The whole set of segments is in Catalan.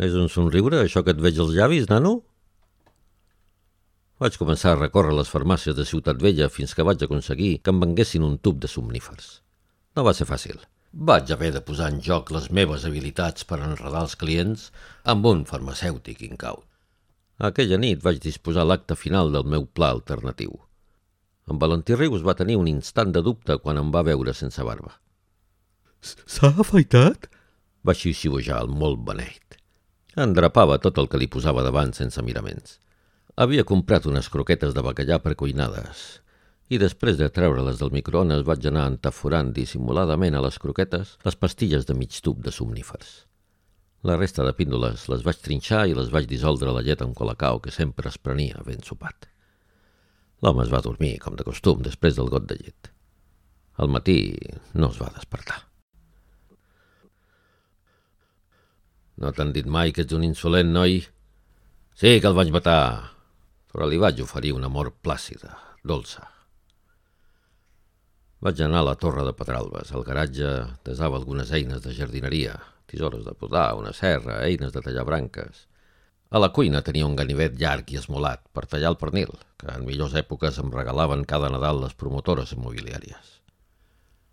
És un somriure, això que et veig als llavis, nano? Vaig començar a recórrer les farmàcies de Ciutat Vella fins que vaig aconseguir que em venguessin un tub de somnífers. No va ser fàcil. Vaig haver de posar en joc les meves habilitats per enredar els clients amb un farmacèutic incaut. Aquella nit vaig disposar l'acte final del meu pla alternatiu. En Valentí Rius va tenir un instant de dubte quan em va veure sense barba. S'ha afaitat? Va xiuxiuejar el molt beneit. Endrapava tot el que li posava davant sense miraments. Havia comprat unes croquetes de bacallà precuinades i després de treure-les del microones vaig anar entaforant dissimuladament a les croquetes les pastilles de mig tub de somnífers. La resta de píndoles les vaig trinxar i les vaig dissoldre a la llet amb colacao que sempre es prenia ben sopat. L'home es va dormir, com de costum, després del got de llet. Al matí no es va despertar. No t'han dit mai que ets un insolent, noi? Sí que el vaig matar, però li vaig oferir una mort plàcida, dolça. Vaig anar a la torre de Pedralbes. Al garatge desava algunes eines de jardineria, tisores de podar, una serra, eines de tallar branques. A la cuina tenia un ganivet llarg i esmolat per tallar el pernil, que en millors èpoques em regalaven cada Nadal les promotores immobiliàries.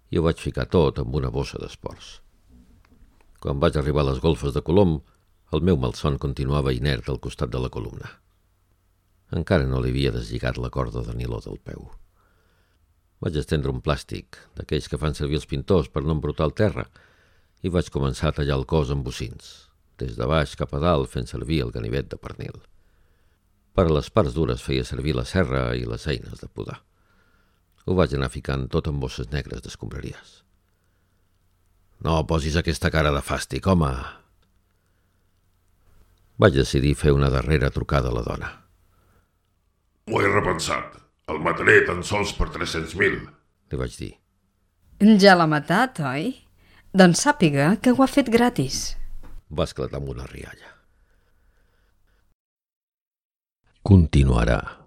I ho vaig ficar tot amb una bossa d'esports. Quan vaig arribar a les golfes de Colom, el meu malson continuava inert al costat de la columna. Encara no li havia deslligat la corda de niló del peu. Vaig estendre un plàstic, d'aquells que fan servir els pintors per no embrutar el terra, i vaig començar a tallar el cos amb bocins, des de baix cap a dalt fent servir el ganivet de pernil. Per a les parts dures feia servir la serra i les eines de podar. Ho vaig anar ficant tot en bosses negres d'escombraries. No posis aquesta cara de fàstic, home! Vaig decidir fer una darrera trucada a la dona. M'ho he repensat. El mataré tan sols per 300.000. Li vaig dir. Ja l'ha matat, oi? Doncs sàpiga que ho ha fet gratis. Va esclatar amb una rialla. Continuarà.